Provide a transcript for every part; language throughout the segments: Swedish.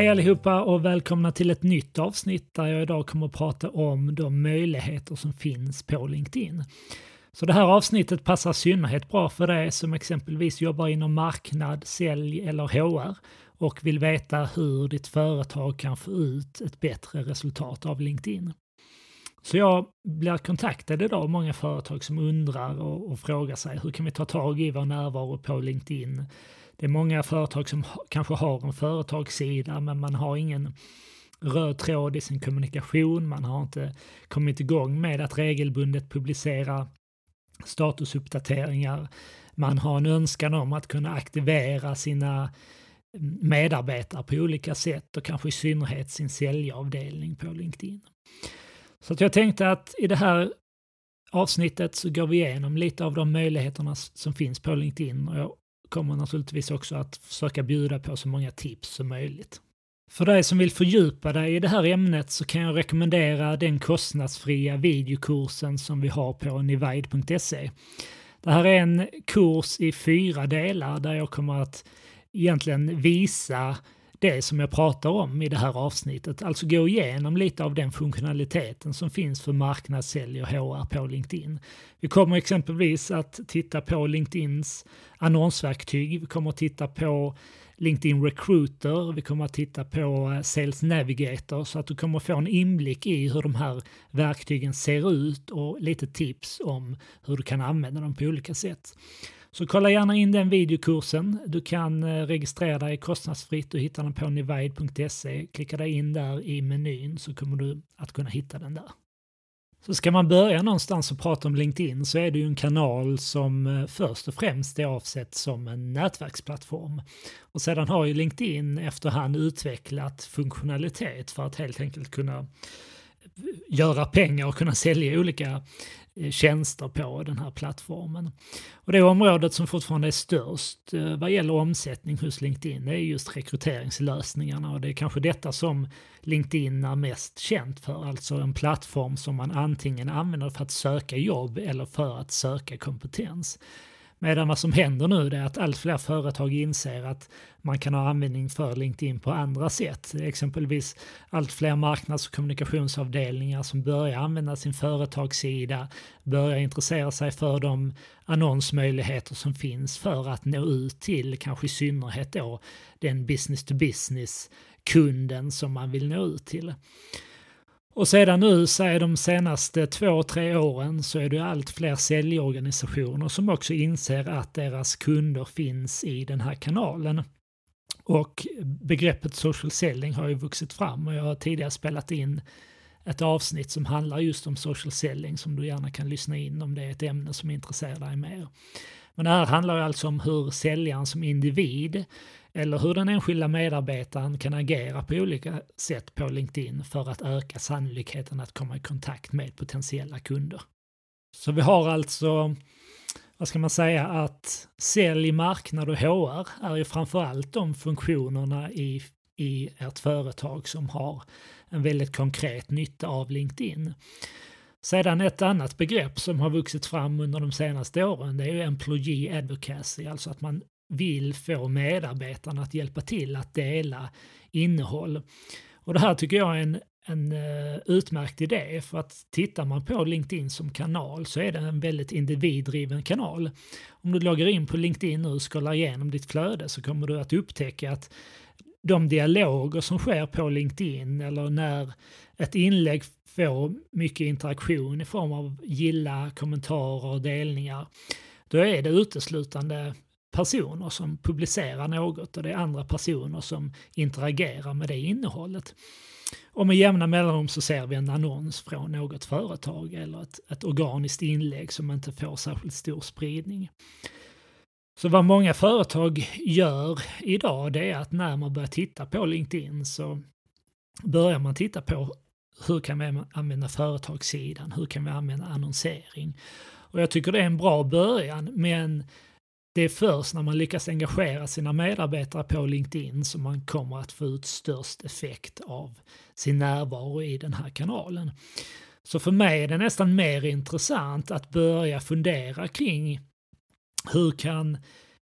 Hej allihopa och välkomna till ett nytt avsnitt där jag idag kommer att prata om de möjligheter som finns på LinkedIn. Så det här avsnittet passar synnerhet bra för dig som exempelvis jobbar inom marknad, sälj eller HR och vill veta hur ditt företag kan få ut ett bättre resultat av LinkedIn. Så jag blir kontaktad idag av många företag som undrar och, och frågar sig hur kan vi ta tag i vår närvaro på LinkedIn? Det är många företag som kanske har en företagssida men man har ingen röd tråd i sin kommunikation, man har inte kommit igång med att regelbundet publicera statusuppdateringar. Man har en önskan om att kunna aktivera sina medarbetare på olika sätt och kanske i synnerhet sin säljavdelning på LinkedIn. Så att jag tänkte att i det här avsnittet så går vi igenom lite av de möjligheterna som finns på LinkedIn och jag kommer naturligtvis också att försöka bjuda på så många tips som möjligt. För dig som vill fördjupa dig i det här ämnet så kan jag rekommendera den kostnadsfria videokursen som vi har på nivide.se. Det här är en kurs i fyra delar där jag kommer att egentligen visa det som jag pratar om i det här avsnittet, alltså gå igenom lite av den funktionaliteten som finns för marknadssälj och HR på LinkedIn. Vi kommer exempelvis att titta på LinkedIns annonsverktyg, vi kommer att titta på LinkedIn Recruiter, vi kommer att titta på eh, Sales Navigator så att du kommer få en inblick i hur de här verktygen ser ut och lite tips om hur du kan använda dem på olika sätt. Så kolla gärna in den videokursen. Du kan eh, registrera dig kostnadsfritt och hitta den på nivide.se. Klicka dig in där i menyn så kommer du att kunna hitta den där. Så ska man börja någonstans och prata om LinkedIn så är det ju en kanal som eh, först och främst är avsett som en nätverksplattform. Och sedan har ju LinkedIn efterhand utvecklat funktionalitet för att helt enkelt kunna eh, göra pengar och kunna sälja olika Eh, tjänster på den här plattformen. Och det området som fortfarande är störst eh, vad gäller omsättning hos LinkedIn är just rekryteringslösningarna och det är kanske detta som LinkedIn är mest känt för, alltså en plattform som man antingen använder för att söka jobb eller för att söka kompetens. Medan vad som händer nu är att allt fler företag inser att man kan ha användning för LinkedIn på andra sätt. Exempelvis allt fler marknads och kommunikationsavdelningar som börjar använda sin företagssida, börjar intressera sig för de annonsmöjligheter som finns för att nå ut till kanske i synnerhet då den business to business kunden som man vill nå ut till. Och sedan nu, säger de senaste två, tre åren, så är det allt fler säljorganisationer som också inser att deras kunder finns i den här kanalen. Och begreppet social selling har ju vuxit fram och jag har tidigare spelat in ett avsnitt som handlar just om social selling som du gärna kan lyssna in om det är ett ämne som intresserar dig mer. Men det här handlar alltså om hur säljaren som individ eller hur den enskilda medarbetaren kan agera på olika sätt på LinkedIn för att öka sannolikheten att komma i kontakt med potentiella kunder. Så vi har alltså, vad ska man säga, att sälj, marknad och HR är ju framförallt de funktionerna i, i ert företag som har en väldigt konkret nytta av LinkedIn. Sedan ett annat begrepp som har vuxit fram under de senaste åren det är ju employee advocacy, alltså att man vill få medarbetarna att hjälpa till att dela innehåll. Och det här tycker jag är en, en eh, utmärkt idé för att tittar man på LinkedIn som kanal så är det en väldigt individdriven kanal. Om du loggar in på LinkedIn och scrollar igenom ditt flöde så kommer du att upptäcka att de dialoger som sker på LinkedIn eller när ett inlägg får mycket interaktion i form av gilla, kommentarer och delningar, då är det uteslutande personer som publicerar något och det är andra personer som interagerar med det innehållet. Och med jämna mellanrum så ser vi en annons från något företag eller ett, ett organiskt inlägg som inte får särskilt stor spridning. Så vad många företag gör idag det är att när man börjar titta på LinkedIn så börjar man titta på hur kan vi använda företagssidan, hur kan vi använda annonsering? Och jag tycker det är en bra början men det är först när man lyckas engagera sina medarbetare på LinkedIn som man kommer att få ut störst effekt av sin närvaro i den här kanalen. Så för mig är det nästan mer intressant att börja fundera kring hur kan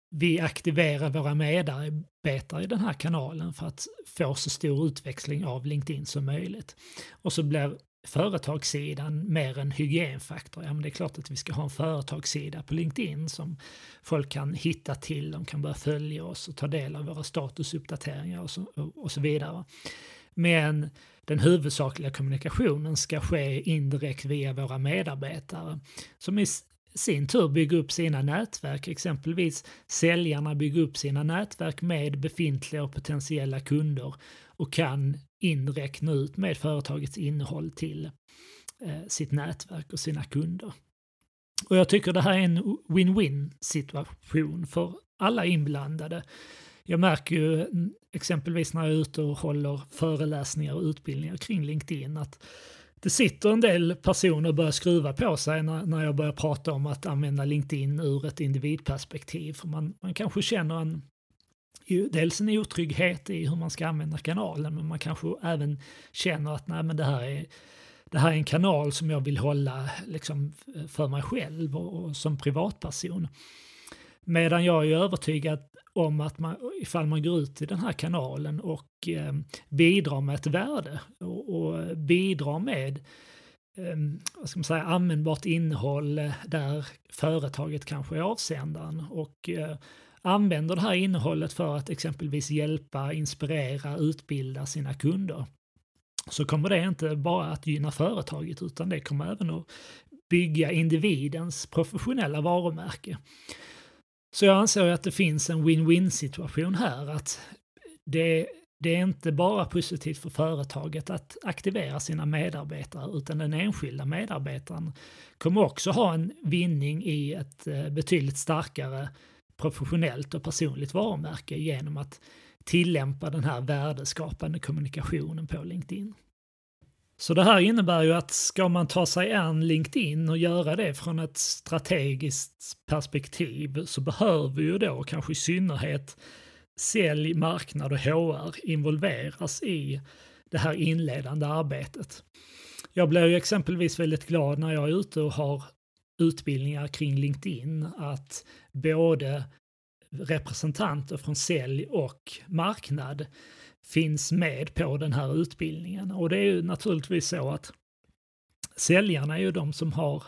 vi aktiverar våra medarbetare i den här kanalen för att få så stor utväxling av LinkedIn som möjligt. Och så blir företagssidan mer en hygienfaktor. Ja, men det är klart att vi ska ha en företagssida på LinkedIn som folk kan hitta till, de kan börja följa oss och ta del av våra statusuppdateringar och så, och så vidare. Men den huvudsakliga kommunikationen ska ske indirekt via våra medarbetare som i sin tur bygger upp sina nätverk, exempelvis säljarna bygger upp sina nätverk med befintliga och potentiella kunder och kan indirekt nå ut med företagets innehåll till eh, sitt nätverk och sina kunder. Och jag tycker det här är en win-win situation för alla inblandade. Jag märker ju exempelvis när jag är ute och håller föreläsningar och utbildningar kring LinkedIn att det sitter en del personer och börjar skruva på sig när, när jag börjar prata om att använda LinkedIn ur ett individperspektiv. För man, man kanske känner en, dels en otrygghet i hur man ska använda kanalen, men man kanske även känner att nej, men det här är det här är en kanal som jag vill hålla liksom, för mig själv och, och som privatperson. Medan jag är övertygad om att man, ifall man går ut i den här kanalen och eh, bidrar med ett värde och, och bidrar med eh, vad ska man säga, användbart innehåll där företaget kanske är avsändaren och eh, använder det här innehållet för att exempelvis hjälpa, inspirera, utbilda sina kunder så kommer det inte bara att gynna företaget utan det kommer även att bygga individens professionella varumärke. Så jag anser att det finns en win-win situation här. att det, det är inte bara positivt för företaget att aktivera sina medarbetare utan den enskilda medarbetaren kommer också ha en vinning i ett eh, betydligt starkare professionellt och personligt varumärke genom att tillämpa den här värdeskapande kommunikationen på LinkedIn. Så det här innebär ju att ska man ta sig an LinkedIn och göra det från ett strategiskt perspektiv så behöver ju då kanske i synnerhet sälj, marknad och HR involveras i det här inledande arbetet. Jag blir ju exempelvis väldigt glad när jag är ute och har utbildningar kring LinkedIn att både representanter från sälj och marknad finns med på den här utbildningen. Och det är ju naturligtvis så att säljarna är ju de som har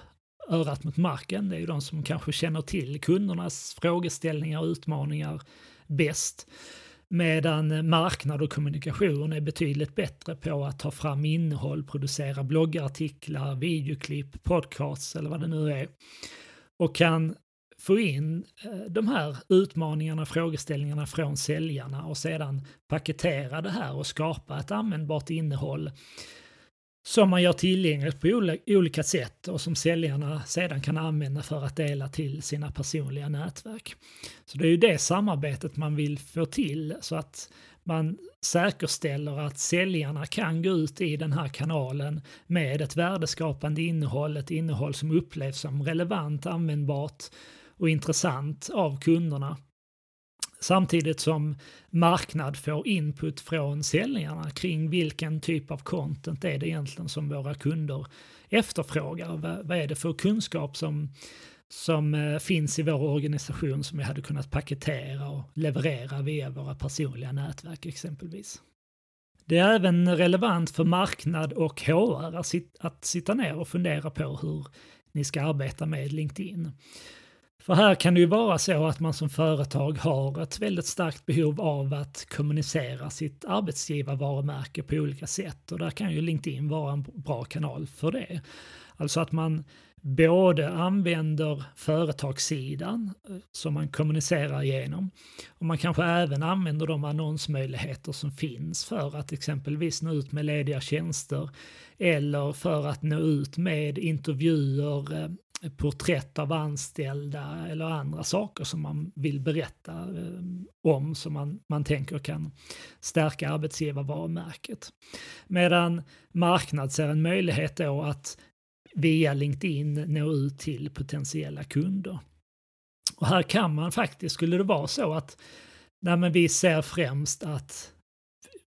örat mot marken. Det är ju de som kanske känner till kundernas frågeställningar och utmaningar bäst. Medan marknad och kommunikation är betydligt bättre på att ta fram innehåll, producera bloggartiklar, videoklipp, podcasts eller vad det nu är. Och kan få in eh, de här utmaningarna, frågeställningarna från säljarna och sedan paketera det här och skapa ett användbart innehåll som man gör tillgängligt på olika sätt och som säljarna sedan kan använda för att dela till sina personliga nätverk. Så det är ju det samarbetet man vill få till så att man säkerställer att säljarna kan gå ut i den här kanalen med ett värdeskapande innehåll, ett innehåll som upplevs som relevant, användbart och intressant av kunderna. Samtidigt som marknad får input från säljarna kring vilken typ av content är det egentligen som våra kunder efterfrågar. Vad är det för kunskap som, som eh, finns i vår organisation som vi hade kunnat paketera och leverera via våra personliga nätverk exempelvis. Det är även relevant för marknad och HR att sitta ner och fundera på hur ni ska arbeta med LinkedIn. För här kan det ju vara så att man som företag har ett väldigt starkt behov av att kommunicera sitt arbetsgivarvarumärke på olika sätt och där kan ju LinkedIn vara en bra kanal för det. Alltså att man både använder företagssidan eh, som man kommunicerar genom och man kanske även använder de annonsmöjligheter som finns för att exempelvis nå ut med lediga tjänster eller för att nå ut med intervjuer eh, porträtt av anställda eller andra saker som man vill berätta eh, om som man, man tänker kan stärka arbetsgivarvarumärket. Medan marknad ser en möjlighet då att via LinkedIn nå ut till potentiella kunder. Och här kan man faktiskt, skulle det vara så att nej men vi ser främst att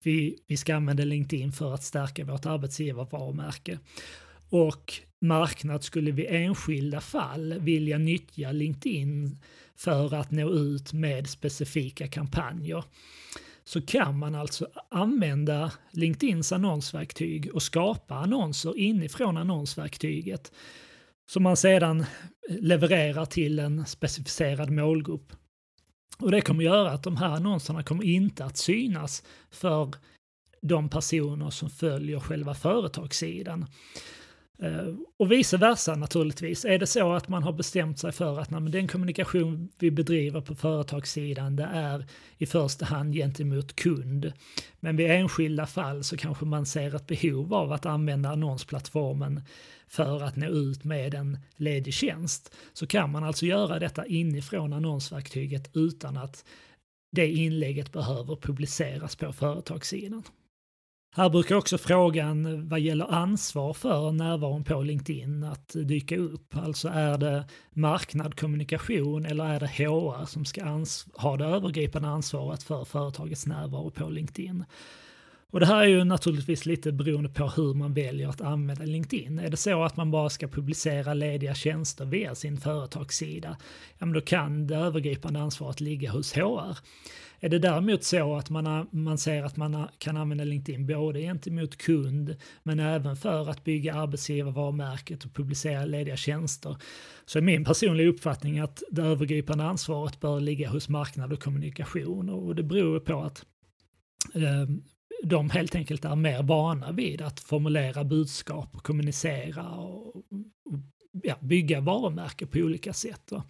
vi, vi ska använda LinkedIn för att stärka vårt arbetsgivarvarumärke och marknad skulle vid enskilda fall vilja nyttja LinkedIn för att nå ut med specifika kampanjer så kan man alltså använda LinkedIns annonsverktyg och skapa annonser inifrån annonsverktyget som man sedan levererar till en specificerad målgrupp. Och det kommer göra att de här annonserna kommer inte att synas för de personer som följer själva företagssidan. Eh, och vice versa naturligtvis. Är det så att man har bestämt sig för att nej, den kommunikation vi bedriver på företagssidan det är i första hand gentemot kund. Men vid enskilda fall så kanske man ser ett behov av att använda annonsplattformen för att nå ut med en ledig tjänst. Så kan man alltså göra detta inifrån annonsverktyget utan att det inlägget behöver publiceras på företagssidan. Här brukar också frågan vad gäller ansvar för närvaron på LinkedIn att dyka upp. Alltså är det marknad, kommunikation eller är det HR som ska ha det övergripande ansvaret för företagets närvaro på LinkedIn? Och det här är ju naturligtvis lite beroende på hur man väljer att använda LinkedIn. Är det så att man bara ska publicera lediga tjänster via sin företagssida, ja men då kan det övergripande ansvaret ligga hos HR. Är det däremot så att man, man ser att man kan använda LinkedIn både gentemot kund men även för att bygga arbetsgivarvarumärket och publicera lediga tjänster så är min personliga uppfattning att det övergripande ansvaret bör ligga hos marknad och kommunikation och det beror på att eh, de helt enkelt är mer vana vid att formulera budskap och kommunicera och, och ja, bygga varumärken på olika sätt. Va?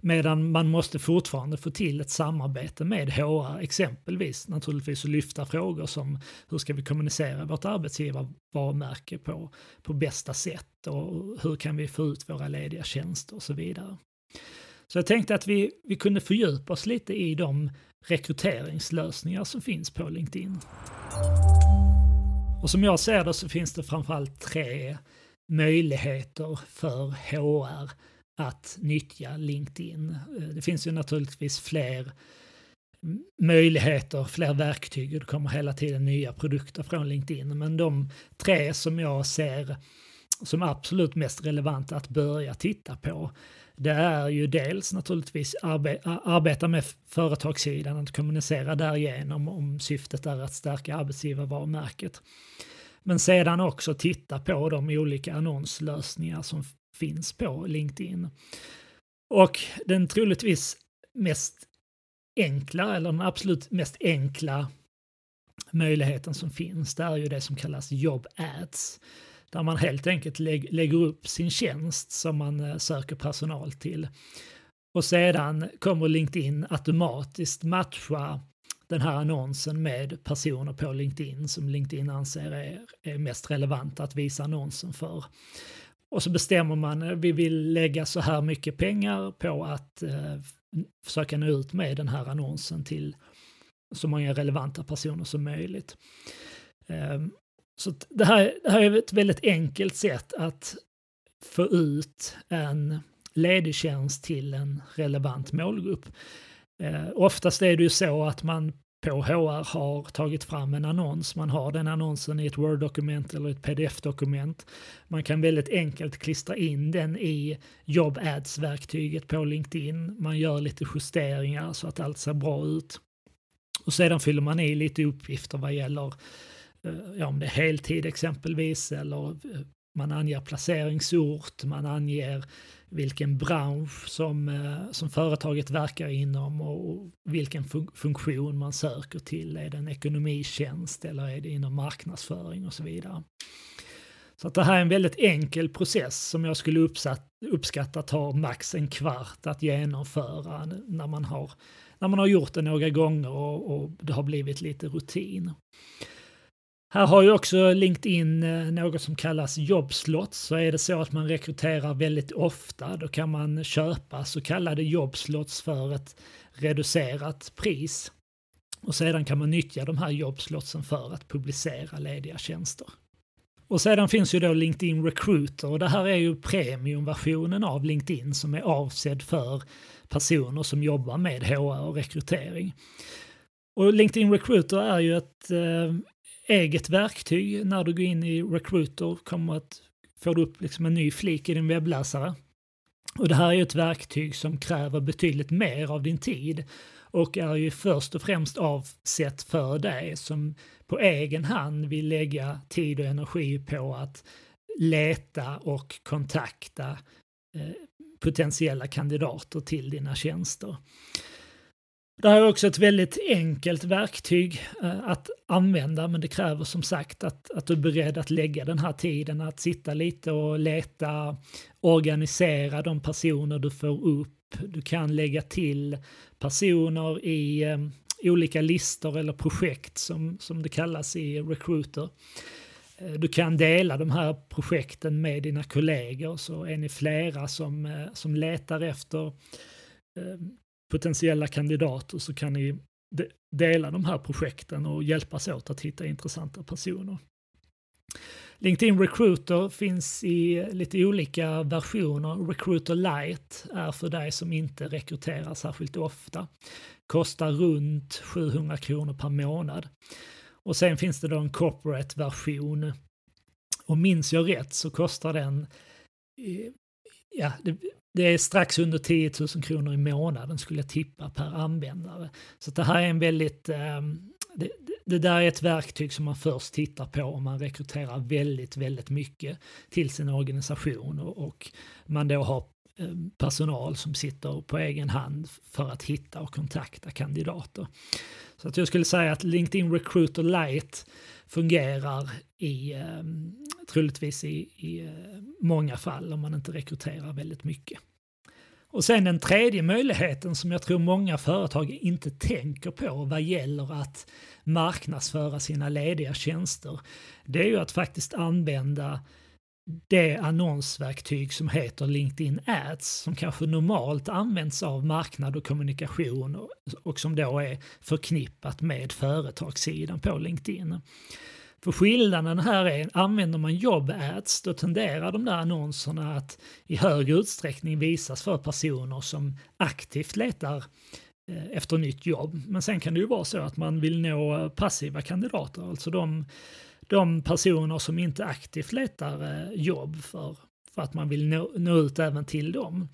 Medan man måste fortfarande få till ett samarbete med HR, exempelvis naturligtvis att lyfta frågor som hur ska vi kommunicera vårt arbetsgivarvarumärke på, på bästa sätt och hur kan vi få ut våra lediga tjänster och så vidare. Så jag tänkte att vi, vi kunde fördjupa oss lite i de rekryteringslösningar som finns på LinkedIn. Och som jag ser det så finns det framförallt tre möjligheter för HR att nyttja LinkedIn. Eh, det finns ju naturligtvis fler möjligheter, fler verktyg och det kommer hela tiden nya produkter från LinkedIn. Men de tre som jag ser som absolut mest relevanta att börja titta på det är ju dels naturligtvis arbe arbeta med företagssidan, att kommunicera därigenom om syftet är att stärka arbetsgivarvarumärket. Men sedan också titta på de olika annonslösningar som finns på LinkedIn. Och den troligtvis mest enkla, eller den absolut mest enkla möjligheten som finns, det är ju det som kallas jobb ads. Där man helt enkelt lägger upp sin tjänst som man eh, söker personal till. Och sedan kommer LinkedIn automatiskt matcha den här annonsen med personer på LinkedIn som LinkedIn anser är, är mest relevanta att visa annonsen för. Och så bestämmer man, eh, vi vill lägga så här mycket pengar på att eh, försöka nå ut med den här annonsen till så många relevanta personer som möjligt. Eh, så det här, det här är ett väldigt enkelt sätt att få ut en ledig tjänst till en relevant målgrupp. Eh, oftast är det ju så att man på HR har tagit fram en annons. Man har den annonsen i ett Word-dokument eller ett pdf-dokument. Man kan väldigt enkelt klistra in den i Job ads-verktyget på LinkedIn. Man gör lite justeringar så att allt ser bra ut. Och sedan fyller man i lite uppgifter vad gäller eh, ja, om det är heltid exempelvis eller eh, man anger placeringsort, man anger vilken bransch som, eh, som företaget verkar inom och vilken fun funktion man söker till. Är det en ekonomitjänst eller är det inom marknadsföring och så vidare. Så att det här är en väldigt enkel process som jag skulle uppsatt, uppskatta tar max en kvart att genomföra när man har, när man har gjort det några gånger och, och det har blivit lite rutin. Här har ju också LinkedIn eh, något som kallas jobbslots. Så är det så att man rekryterar väldigt ofta, då kan man köpa så kallade jobbslots för ett reducerat pris. Och sedan kan man nyttja de här jobbslotsen för att publicera lediga tjänster. Och sedan finns ju då LinkedIn Recruiter och det här är ju premiumversionen av LinkedIn som är avsedd för personer som jobbar med HR och rekrytering. Och LinkedIn Recruiter är ju ett eh, eget verktyg när du går in i Recruiter kommer att få upp liksom en ny flik i din webbläsare. Och det här är ju ett verktyg som kräver betydligt mer av din tid och är ju först och främst avsett för dig som på egen hand vill lägga tid och energi på att leta och kontakta eh, potentiella kandidater till dina tjänster. Det här är också ett väldigt enkelt verktyg eh, att använda men det kräver som sagt att, att du är beredd att lägga den här tiden att sitta lite och leta, organisera de personer du får upp. Du kan lägga till personer i eh, olika listor eller projekt som, som det kallas i Recruiter. Eh, du kan dela de här projekten med dina kollegor så är ni flera som, som letar efter potentiella kandidater så kan ni dela de här projekten och hjälpas åt att hitta intressanta personer. LinkedIn Recruiter finns i lite olika versioner. Recruiter Lite är för dig som inte rekryterar särskilt ofta. Kostar runt 700 kronor per månad. Och sen finns det då en corporate-version. Och minns jag rätt så kostar den, eh, ja, det, det, är strax under 10 000 kronor i månaden skulle jag tippa per användare. Så det här är en väldigt, eh, det, det där är ett verktyg som man först tittar på om man rekryterar väldigt, väldigt mycket till sin organisation och, och man då har ehm, personal som sitter på egen hand för att hitta och kontakta kandidater. Så att jag skulle säga att LinkedIn Recruiter Lite fungerar i, eh, troligtvis i, i eh, många fall om man inte rekryterar väldigt mycket. Och sen den tredje möjligheten som jag tror många företag inte tänker på vad gäller att marknadsföra sina lediga tjänster, det är ju att faktiskt använda det annonsverktyg som heter LinkedIn Ads som kanske normalt används av marknad och kommunikation och, och som då är förknippat med företagssidan på LinkedIn. För skillnaden här är, använder man jobb ads då tenderar de där annonserna att i högre utsträckning visas för personer som aktivt letar eh, efter nytt jobb. Men sen kan det ju vara så att man vill nå passiva kandidater, alltså de de personer som inte aktivt letar eh, jobb för, för att man vill nå, nå ut även till dem.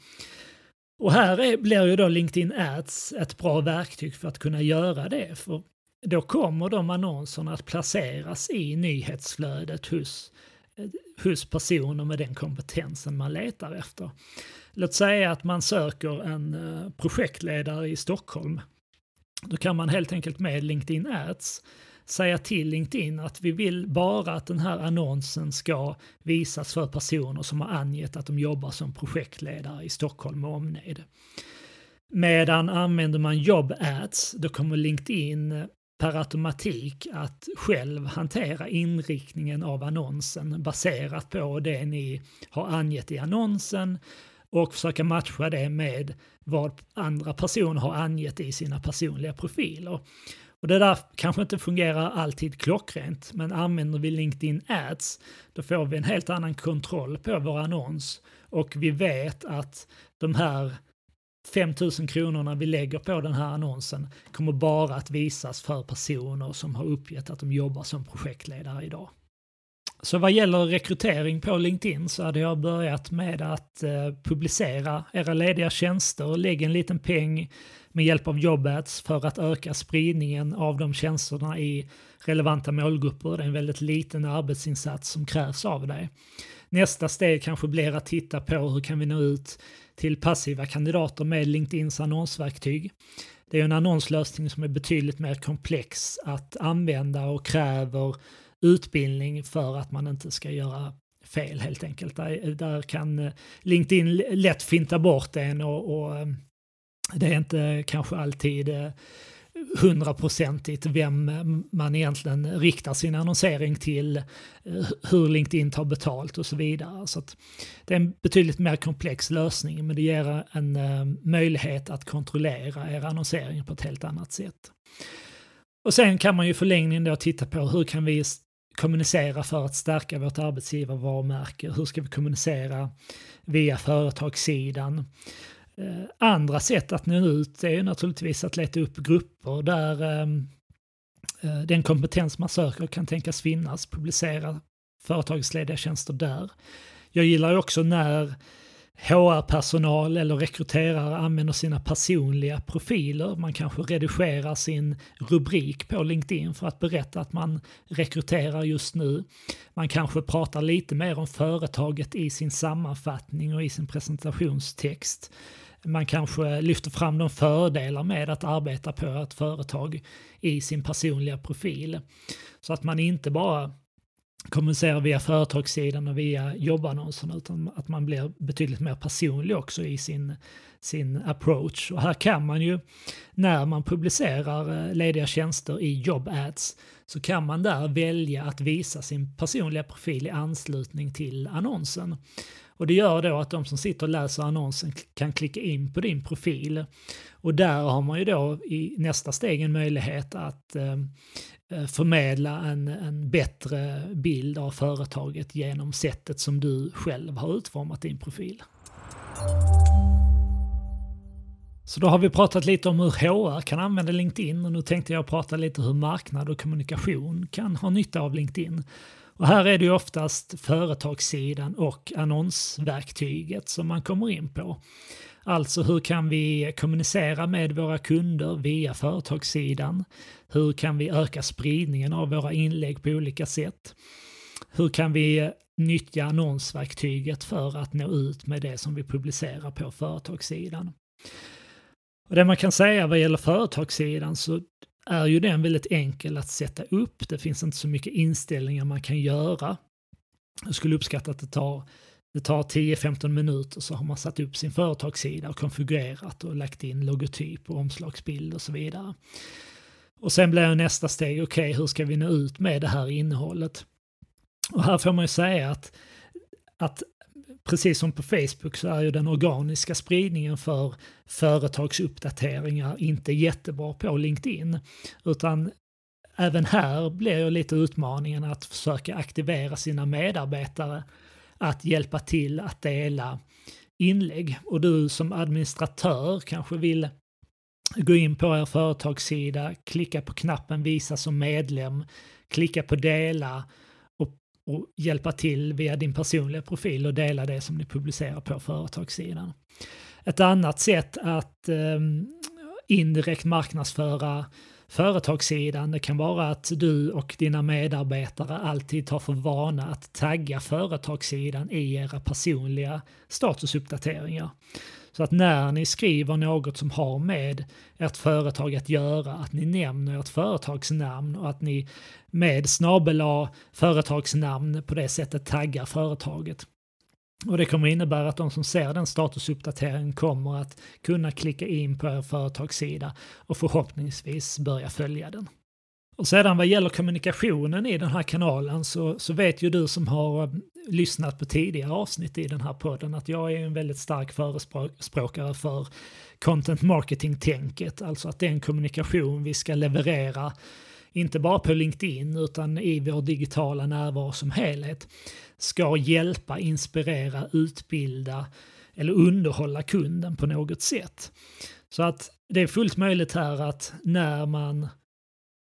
Och här är, blir ju då LinkedIn Ads ett bra verktyg för att kunna göra det. För då kommer de annonserna att placeras i nyhetsflödet hos, eh, hos personer med den kompetensen man letar efter. Låt säga att man söker en eh, projektledare i Stockholm. Då kan man helt enkelt med LinkedIn Ads säga till LinkedIn att vi vill bara att den här annonsen ska visas för personer som har angett att de jobbar som projektledare i Stockholm och omnejd. Medan använder man jobb ads, då kommer LinkedIn eh, per automatik att själv hantera inriktningen av annonsen baserat på det ni har angett i annonsen och försöka matcha det med vad andra personer har angett i sina personliga profiler. Och det där kanske inte fungerar alltid klockrent, men använder vi LinkedIn Ads, då får vi en helt annan kontroll på vår annons och vi vet att de här 5000 kronorna vi lägger på den här annonsen kommer bara att visas för personer som har uppgett att de jobbar som projektledare idag. Så vad gäller rekrytering på LinkedIn så hade jag börjat med att eh, publicera era lediga tjänster, lägg en liten peng med hjälp av JobAds för att öka spridningen av de tjänsterna i relevanta målgrupper. Det är en väldigt liten arbetsinsats som krävs av dig. Nästa steg kanske blir att titta på hur kan vi nå ut till passiva kandidater med LinkedIns annonsverktyg. Det är en annonslösning som är betydligt mer komplex att använda och kräver utbildning för att man inte ska göra fel helt enkelt. Där, där kan eh, LinkedIn lätt finta bort en och, och eh, det är inte kanske alltid eh, hundraprocentigt vem man egentligen riktar sin annonsering till, hur LinkedIn tar betalt och så vidare. Så det är en betydligt mer komplex lösning men det ger en möjlighet att kontrollera er annonsering på ett helt annat sätt. Och sen kan man ju förlängningen då titta på hur kan vi kommunicera för att stärka vårt arbetsgivarvarumärke? Hur ska vi kommunicera via företagssidan? Eh, andra sätt att nå ut är naturligtvis att leta upp grupper där ehm, eh, den kompetens man söker kan tänkas finnas, publicera företagslediga tjänster där. Jag gillar också när HR-personal eller rekryterare använder sina personliga profiler. Man kanske redigerar sin rubrik på LinkedIn för att berätta att man rekryterar just nu. Man kanske pratar lite mer om företaget i sin sammanfattning och i sin presentationstext. Man kanske lyfter fram de fördelar med att arbeta på ett företag i sin personliga profil. Så att man inte bara kommunicera via företagssidan och via jobbannonserna utan att man blir betydligt mer personlig också i sin, sin approach. Och här kan man ju, när man publicerar eh, lediga tjänster i jobbads så kan man där välja att visa sin personliga profil i anslutning till annonsen. Och det gör då att de som sitter och läser annonsen kan klicka in på din profil. Och där har man ju då i nästa steg en möjlighet att Eh, Eh, förmedla en, en bättre bild av företaget genom sättet som du själv har utformat din profil. Så då har vi pratat lite om hur HR kan använda LinkedIn och nu tänkte jag prata lite hur marknad och kommunikation kan ha nytta av LinkedIn. Och här är det ju oftast företagssidan och annonsverktyget som man kommer in på. Alltså hur kan vi kommunicera med våra kunder via företagssidan? Hur kan vi öka spridningen av våra inlägg på olika sätt? Hur kan vi nyttja annonsverktyget för att nå ut med det som vi publicerar på företagssidan? Och det man kan säga vad gäller företagssidan så är ju den väldigt enkel att sätta upp. Det finns inte så mycket inställningar man kan göra. Jag skulle uppskatta att det tar det tar 10-15 minuter så har man satt upp sin företagssida och konfigurerat och lagt in logotyp och omslagsbild och så vidare. Och sen blir nästa steg, okej okay, hur ska vi nå ut med det här innehållet? Och här får man ju säga att, att precis som på Facebook så är ju den organiska spridningen för företagsuppdateringar inte jättebra på LinkedIn. Utan även här blir ju lite utmaningen att försöka aktivera sina medarbetare att hjälpa till att dela inlägg. Och du som administratör kanske vill gå in på er företagssida, klicka på knappen visa som medlem, klicka på dela och, hjälpa till via din personliga profil och dela det som ni publicerar på företagssidan. Ett annat sätt att eh, indirekt marknadsföra företagssidan. Det kan vara att du och dina medarbetare alltid tar för vana att tagga företagssidan i era personliga statusuppdateringar. Så att när ni skriver något som har med ert företag att göra, att ni nämner ert företagsnamn och att ni med snabel företagsnamn på det sättet taggar företaget. Och det kommer innebära att de som ser den statusuppdateringen kommer att kunna klicka in på er företagssida och förhoppningsvis börja följa den. Och sedan vad gäller kommunikationen i den här kanalen så, så vet ju du som har eh, lyssnat på tidigare avsnitt i den här podden att jag är en väldigt stark förespråkare för content marketing-tänket, alltså att den kommunikation vi ska leverera inte bara på LinkedIn utan i vår digitala närvaro som helhet, ska hjälpa, inspirera, utbilda eller underhålla kunden på något sätt. Så att det är fullt möjligt här att när man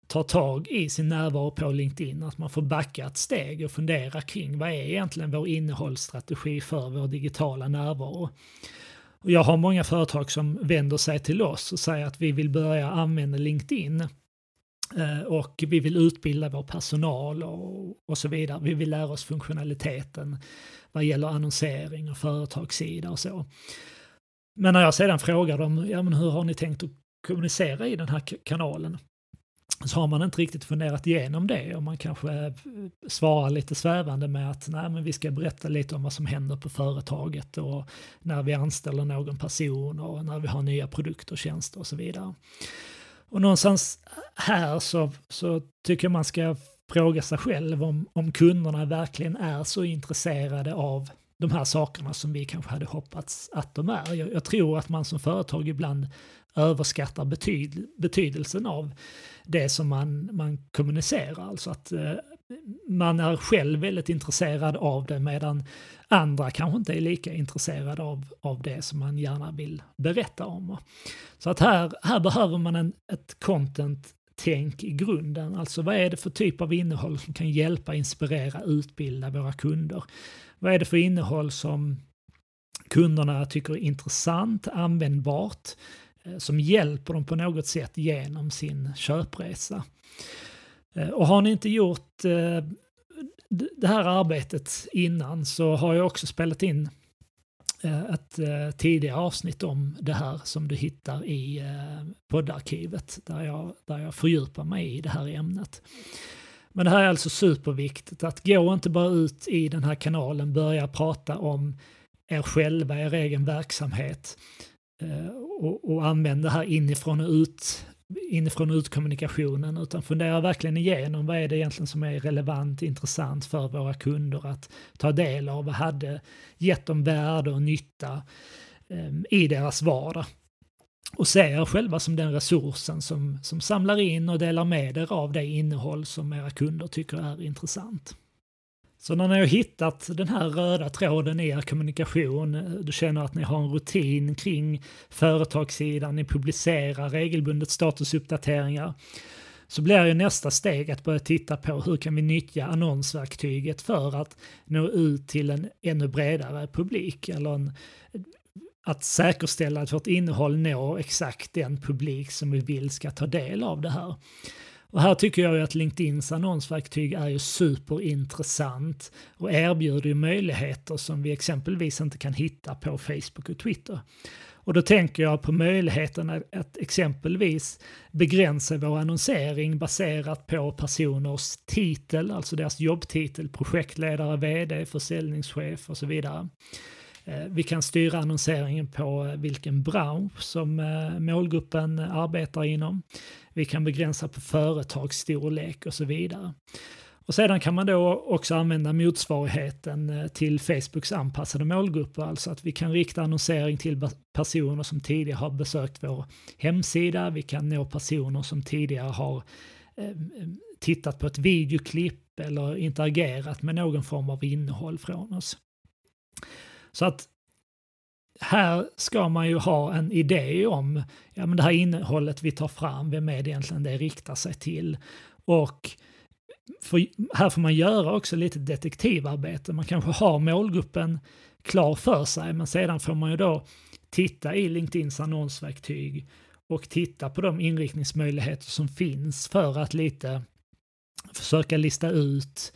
tar tag i sin närvaro på LinkedIn, att man får backa ett steg och fundera kring vad är egentligen vår innehållsstrategi för vår digitala närvaro. Och jag har många företag som vänder sig till oss och säger att vi vill börja använda LinkedIn eh, och vi vill utbilda vår personal och, och så vidare. Vi vill lära oss funktionaliteten vad gäller annonsering och företagssida och så. Men när jag sedan frågar dem, ja men hur har ni tänkt att kommunicera i den här kanalen? Så har man inte riktigt funderat igenom det och man kanske eh, svarar lite svävande med att nej men vi ska berätta lite om vad som händer på företaget och när vi anställer någon person och när vi har nya produkter och tjänster och så vidare. Och någonstans här så, så tycker jag man ska fråga sig själv om, om kunderna verkligen är så intresserade av de här sakerna som vi kanske hade hoppats att de är. Jag, jag tror att man som företag ibland överskattar betyd, betydelsen av det som man, man kommunicerar. Alltså att eh, man är själv väldigt intresserad av det medan andra kanske inte är lika intresserade av, av det som man gärna vill berätta om. Så att här, här behöver man en, ett content tänk i grunden. Alltså vad är det för typ av innehåll som kan hjälpa, inspirera, utbilda våra kunder? Vad är det för innehåll som kunderna tycker är intressant, användbart, eh, som hjälper dem på något sätt genom sin köpresa? Eh, och har ni inte gjort eh, det här arbetet innan så har jag också spelat in ett tidigare avsnitt om det här som du hittar i poddarkivet där jag, där jag fördjupar mig i det här ämnet. Men det här är alltså superviktigt att gå inte bara ut i den här kanalen, börja prata om er själva, er egen verksamhet eh, och, och använd det här inifrån och ut inifrån utkommunikationen utan fundera verkligen igenom vad är det egentligen som är relevant, intressant för våra kunder att ta del av. Vad hade gett dem värde och nytta eh, i deras vardag. Och se er själva som den resursen som, som samlar in och delar med er av det innehåll som era kunder tycker är intressant. Så när ni har hittat den här röda tråden i er kommunikation, du känner att ni har en rutin kring företagssidan, ni publicerar regelbundet statusuppdateringar, så blir ju nästa steg att börja titta på hur kan vi nyttja annonsverktyget för att nå ut till en ännu bredare publik eller en, att säkerställa att vårt innehåll når exakt den publik som vi vill ska ta del av det här. Och här tycker jag ju att LinkedIns annonsverktyg är ju superintressant och erbjuder ju möjligheter som vi exempelvis inte kan hitta på Facebook och Twitter. Och då tänker jag på möjligheten att exempelvis begränsa vår annonsering baserat på personers titel, alltså deras jobbtitel, projektledare, vd, försäljningschef och så vidare. Eh, vi kan styra annonseringen på eh, vilken bransch som eh, målgruppen arbetar inom. Vi kan begränsa på företagsstorlek och så vidare. Och sedan kan man då också använda motsvarigheten till Facebooks anpassade målgrupper, alltså att vi kan rikta annonsering till personer som tidigare har besökt vår hemsida, vi kan nå personer som tidigare har tittat på ett videoklipp eller interagerat med någon form av innehåll från oss. Så att här ska man ju ha en idé om ja, men det här innehållet vi tar fram, vem är det egentligen det riktar sig till? Och för, här får man göra också lite detektivarbete. Man kanske har målgruppen klar för sig, men sedan får man ju då titta i LinkedIns annonsverktyg och titta på de inriktningsmöjligheter som finns för att lite försöka lista ut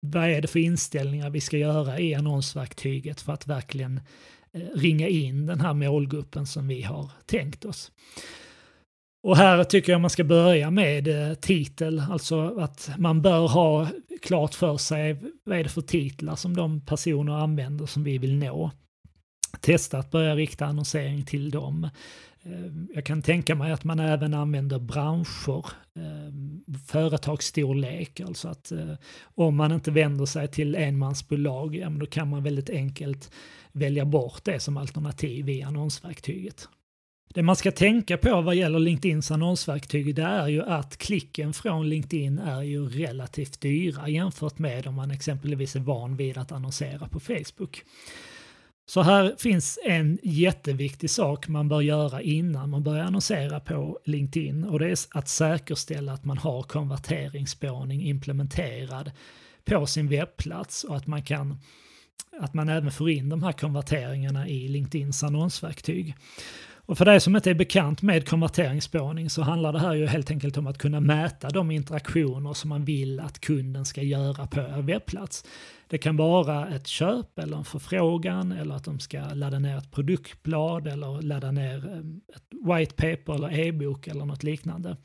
vad är det för inställningar vi ska göra i annonsverktyget för att verkligen eh, ringa in den här målgruppen som vi har tänkt oss. Och här tycker jag man ska börja med eh, titel, alltså att man bör ha klart för sig vad är det för titlar som de personer använder som vi vill nå. Testa att börja rikta annonsering till dem. Ehm, jag kan tänka mig att man även använder branscher, ehm, företagsstorlek, alltså att eh, om man inte vänder sig till enmansbolag, ja, då kan man väldigt enkelt välja bort det som alternativ i annonsverktyget. Det man ska tänka på vad gäller LinkedIns annonsverktyg det är ju att klicken från LinkedIn är ju relativt dyra jämfört med om man exempelvis är van vid att annonsera på Facebook. Så här finns en jätteviktig sak man bör göra innan man börjar annonsera på LinkedIn och det är att säkerställa att man har konverteringsspårning implementerad på sin webbplats och att man kan att man även får in de här konverteringarna i LinkedIns annonsverktyg. Och för dig som inte är bekant med konverteringsspårning så handlar det här ju helt enkelt om att kunna mäta de interaktioner som man vill att kunden ska göra på er webbplats. Det kan vara ett köp eller en förfrågan eller att de ska ladda ner ett produktblad eller ladda ner eh, ett white paper eller e-bok eller något liknande.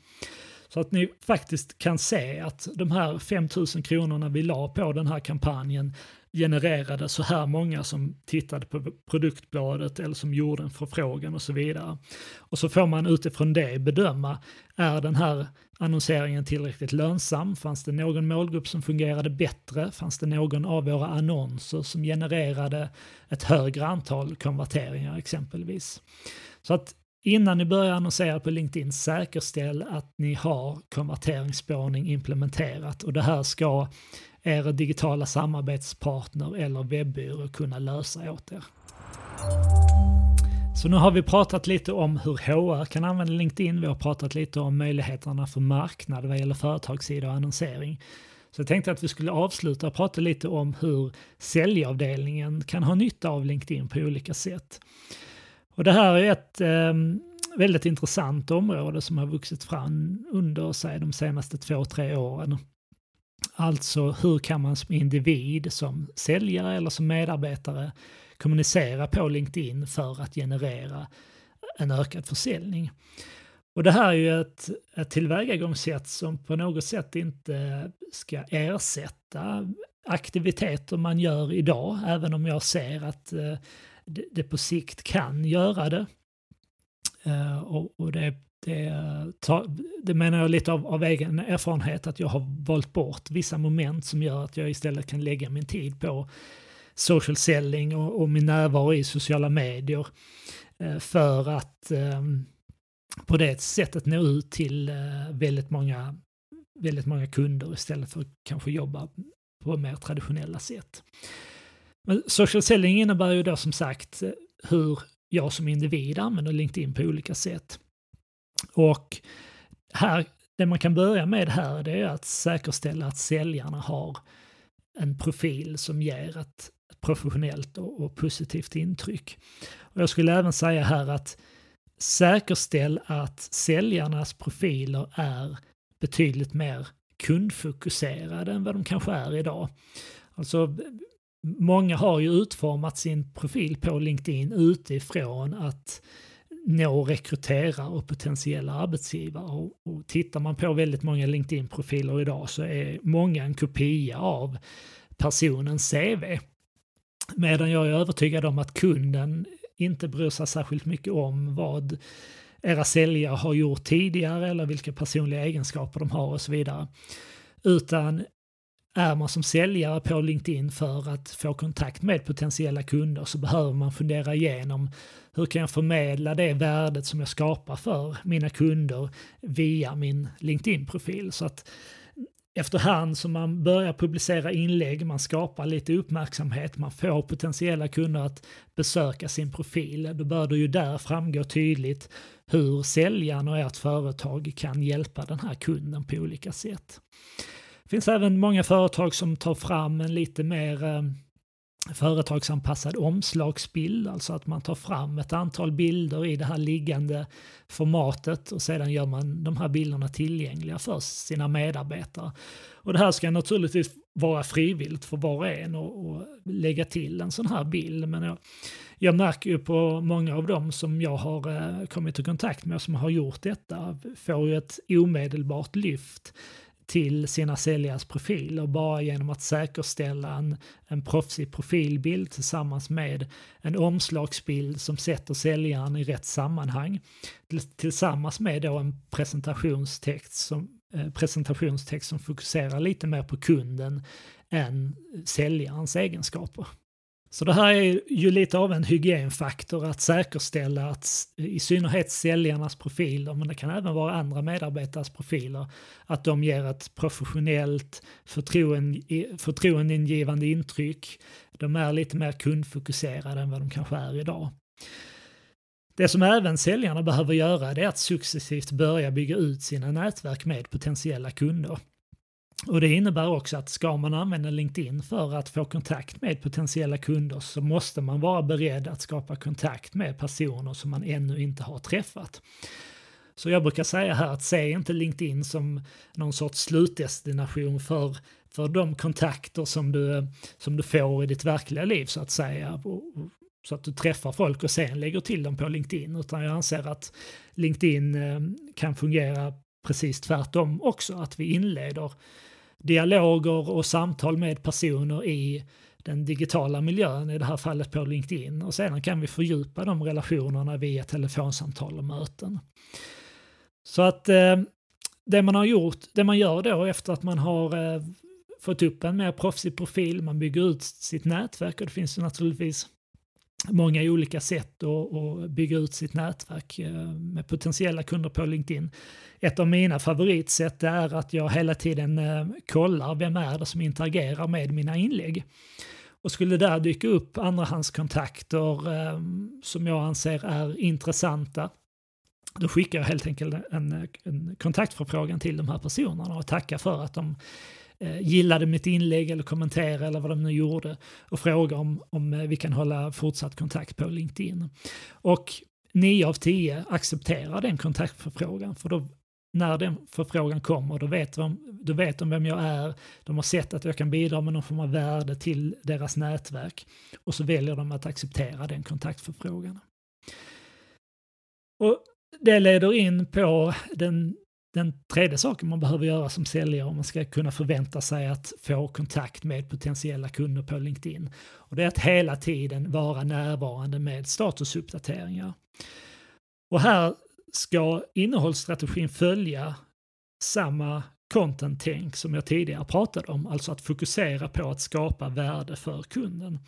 Så att ni faktiskt kan se att de här 5000 kronorna vi la på den här kampanjen genererade så här många som tittade på produktbladet eller som gjorde en förfrågan och så vidare. Och så får man utifrån det bedöma, är den här annonseringen tillräckligt lönsam? Fanns det någon målgrupp som fungerade bättre? Fanns det någon av våra annonser som genererade ett högre antal konverteringar exempelvis? Så att innan ni börjar annonsera på LinkedIn, säkerställ att ni har konverteringsspårning implementerat och det här ska er digitala samarbetspartner eller webbyrå kunna lösa åt er. Så nu har vi pratat lite om hur HR kan använda LinkedIn. Vi har pratat lite om möjligheterna för marknad vad gäller företagssida och annonsering. Så jag tänkte att vi skulle avsluta och prata lite om hur säljavdelningen kan ha nytta av LinkedIn på olika sätt. Och det här är ett eh, väldigt intressant område som har vuxit fram under sig de senaste två, tre åren. Alltså hur kan man som individ, som säljare eller som medarbetare kommunicera på LinkedIn för att generera en ökad försäljning. Och det här är ju ett, ett tillvägagångssätt som på något sätt inte ska ersätta aktiviteter man gör idag, även om jag ser att eh, det, det, på sikt kan göra det. Eh, och, och det, det, det, menar jag lite av, av, egen erfarenhet att jag har valt bort vissa moment som gör att jag istället kan lägga min tid på social selling och, och min närvaro i sociala medier eh, för att ehm, på det sättet nå ut till eh, väldigt många, väldigt många kunder istället för att kanske jobba på mer traditionella sätt. Men social selling innebär ju då som sagt eh, hur jag som individ använder LinkedIn på olika sätt. Och här, det man kan börja med här det är att säkerställa att säljarna har en profil som ger ett professionellt och, och positivt intryck. Och jag skulle även säga här att säkerställ att säljarnas profiler är betydligt mer kundfokuserade än vad de kanske är idag. Alltså, många har ju utformat sin profil på LinkedIn utifrån att nå rekrytera och potentiella arbetsgivare. Och, och tittar man på väldigt många LinkedIn-profiler idag så är många en kopia av personens CV. Medan jag är övertygad om att kunden inte bryr sig särskilt mycket om vad era säljare har gjort tidigare eller vilka personliga egenskaper de har och så vidare. Utan är man som säljare på LinkedIn för att få kontakt med potentiella kunder så behöver man fundera igenom hur kan jag förmedla det värdet som jag skapar för mina kunder via min LinkedIn-profil. Så att efterhand som man börjar publicera inlägg, man skapar lite uppmärksamhet, man får potentiella kunder att besöka sin profil, då bör det ju där framgå tydligt hur säljaren och ert företag kan hjälpa den här kunden på olika sätt. Det finns även många företag som tar fram en lite mer eh, företagsanpassad omslagsbild, alltså att man tar fram ett antal bilder i det här liggande formatet och sedan gör man de här bilderna tillgängliga för sina medarbetare. Och det här ska naturligtvis vara frivilligt för var och en att lägga till en sån här bild. Men jag, jag märker ju på många av dem som jag har eh, kommit i kontakt med som har gjort detta får ju ett omedelbart lyft till sina säljares profiler bara genom att säkerställa en, en proffsig profilbild tillsammans med en omslagsbild som sätter säljaren i rätt sammanhang. Tillsammans med då en presentationstext som, eh, presentationstext som fokuserar lite mer på kunden än säljarens egenskaper. Så det här är ju lite av en hygienfaktor att säkerställa att i synnerhet säljarnas profiler, men det kan även vara andra medarbetares profiler, att de ger ett professionellt förtroendeingivande intryck. De är lite mer kundfokuserade än vad de kanske är idag. Det som även säljarna behöver göra är att successivt börja bygga ut sina nätverk med potentiella kunder. Och det innebär också att ska man använda LinkedIn för att få kontakt med potentiella kunder så måste man vara beredd att skapa kontakt med personer som man ännu inte har träffat. Så jag brukar säga här att se inte LinkedIn som någon sorts slutdestination för, för de kontakter som du, som du får i ditt verkliga liv så att säga. Så att du träffar folk och sen lägger till dem på LinkedIn. Utan jag anser att LinkedIn eh, kan fungera precis tvärtom också. Att vi inleder dialoger och samtal med personer i den digitala miljön, i det här fallet på LinkedIn. Och sedan kan vi fördjupa de relationerna via telefonsamtal och möten. Så att eh, det man har gjort, det man gör då efter att man har eh, fått upp en mer proffsig profil, man bygger ut sitt nätverk och det finns ju naturligtvis många olika sätt att, bygga ut sitt nätverk eh, med potentiella kunder på LinkedIn. Ett av mina favoritsätt är att jag hela tiden eh, kollar vem är det som interagerar med mina inlägg. Och skulle där dyka upp andrahandskontakter eh, som jag anser är intressanta, då skickar jag helt enkelt en, en kontaktförfrågan till de här personerna och tackar för att de Eh, gillade mitt inlägg eller kommenterade eller vad de nu gjorde och fråga om, om eh, vi kan hålla fortsatt kontakt på LinkedIn. Och 9 av 10 accepterar den kontaktförfrågan för då när den förfrågan kommer, då vet, de, då vet de vem jag är, de har sett att jag kan bidra med någon form av värde till deras nätverk och så väljer de att acceptera den kontaktförfrågan. Och det leder in på den, den tredje saken man behöver göra som säljare om man ska kunna förvänta sig att få kontakt med potentiella kunder på LinkedIn. Och det är att hela tiden vara närvarande med statusuppdateringar. Och här ska innehållsstrategin följa samma content-tänk som jag tidigare pratade om, alltså att fokusera på att skapa värde för kunden.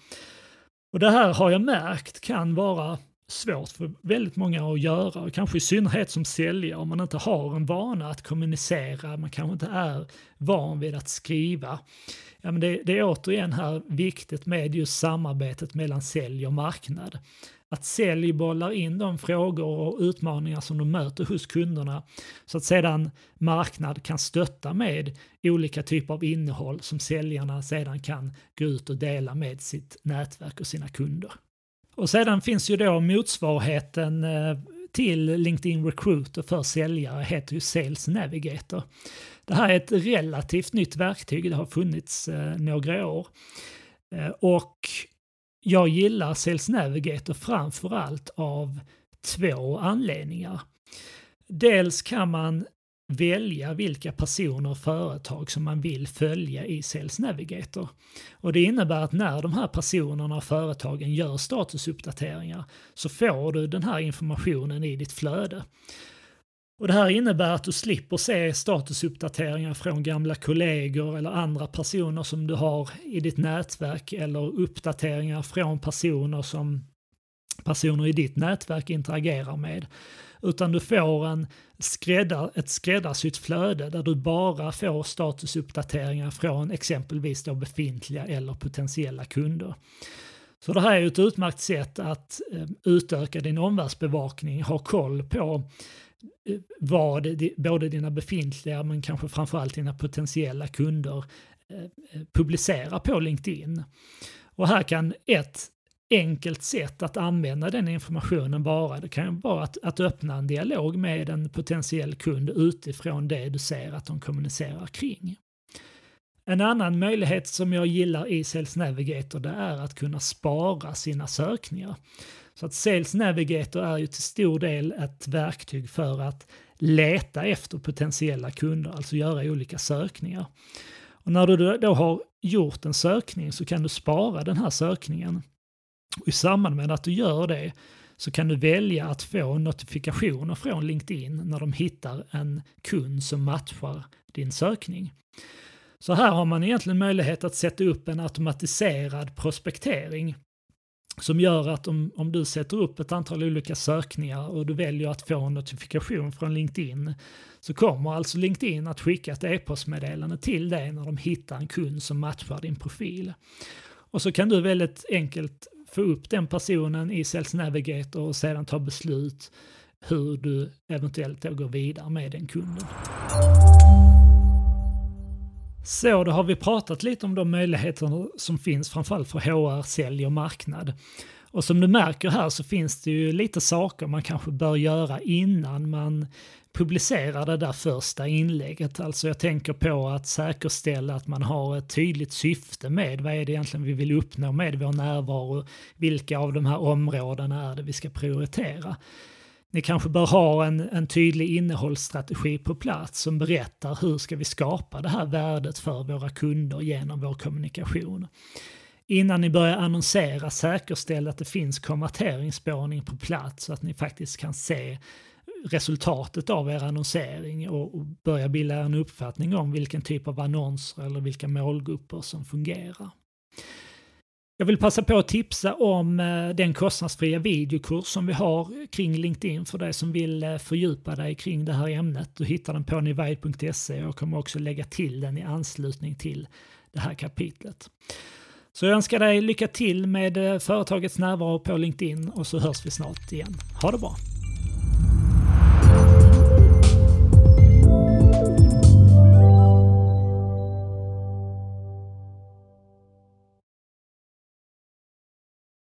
Och det här har jag märkt kan vara svårt för väldigt många att göra, och kanske i synnerhet som säljare om man inte har en vana att kommunicera, man kanske inte är van vid att skriva. Ja, men det, det är återigen här viktigt med just samarbetet mellan sälj och marknad att sälj bollar in de frågor och utmaningar som de möter hos kunderna så att sedan marknad kan stötta med olika typer av innehåll som säljarna sedan kan gå ut och dela med sitt nätverk och sina kunder. Och sedan finns ju då motsvarigheten eh, till LinkedIn Recruiter för säljare heter ju Sales Navigator. Det här är ett relativt nytt verktyg, det har funnits eh, några år. Eh, och jag gillar Sales Navigator framför allt av två anledningar. Dels kan man välja vilka personer och företag som man vill följa i Sales Navigator. Och det innebär att när de här personerna och företagen gör statusuppdateringar så får du den här informationen i ditt flöde. Och det här innebär att du slipper se statusuppdateringar från gamla kollegor eller andra personer som du har i ditt nätverk eller uppdateringar från personer som personer i ditt nätverk interagerar med. Utan du får en skräddar, ett skräddarsytt flöde där du bara får statusuppdateringar från exempelvis då befintliga eller potentiella kunder. Så det här är ett utmärkt sätt att eh, utöka din omvärldsbevakning, ha koll på eh, vad både dina befintliga men kanske framförallt dina potentiella kunder eh, publicerar på LinkedIn. Och här kan ett enkelt sätt att använda den informationen vara, det kan vara att, att öppna en dialog med en potentiell kund utifrån det du ser att de kommunicerar kring. En annan möjlighet som jag gillar i Sales Navigator det är att kunna spara sina sökningar. Så att Sales Navigator är ju till stor del ett verktyg för att leta efter potentiella kunder, alltså göra olika sökningar. Och när du då har gjort en sökning så kan du spara den här sökningen. Och I samband med att du gör det så kan du välja att få notifikationer från LinkedIn när de hittar en kund som matchar din sökning. Så här har man egentligen möjlighet att sätta upp en automatiserad prospektering som gör att om, om du sätter upp ett antal olika sökningar och du väljer att få en notifikation från LinkedIn så kommer alltså LinkedIn att skicka ett e-postmeddelande till dig när de hittar en kund som matchar din profil. Och så kan du väldigt enkelt få upp den personen i Sales Navigator och sedan ta beslut hur du eventuellt då går vidare med den kunden. Så då har vi pratat lite om de möjligheter som finns framförallt för HR, sälj och marknad. Och som du märker här så finns det ju lite saker man kanske bör göra innan man publicerar det där första inlägget. Alltså jag tänker på att säkerställa att man har ett tydligt syfte med vad är det egentligen vi vill uppnå med vår närvaro, vilka av de här områdena är det vi ska prioritera. Ni kanske bör ha en, en tydlig innehållsstrategi på plats som berättar hur ska vi skapa det här värdet för våra kunder genom vår kommunikation. Innan ni börjar annonsera, säkerställ att det finns konverteringsspårning på plats så att ni faktiskt kan se resultatet av er annonsering och, och börja bilda en uppfattning om vilken typ av annonser eller vilka målgrupper som fungerar. Jag vill passa på att tipsa om eh, den kostnadsfria videokurs som vi har kring LinkedIn för dig som vill eh, fördjupa dig kring det här ämnet. Du hittar den på nivide.se och kommer också lägga till den i anslutning till det här kapitlet. Så jag önskar dig lycka till med eh, företagets närvaro på LinkedIn och så hörs vi snart igen. Ha det bra!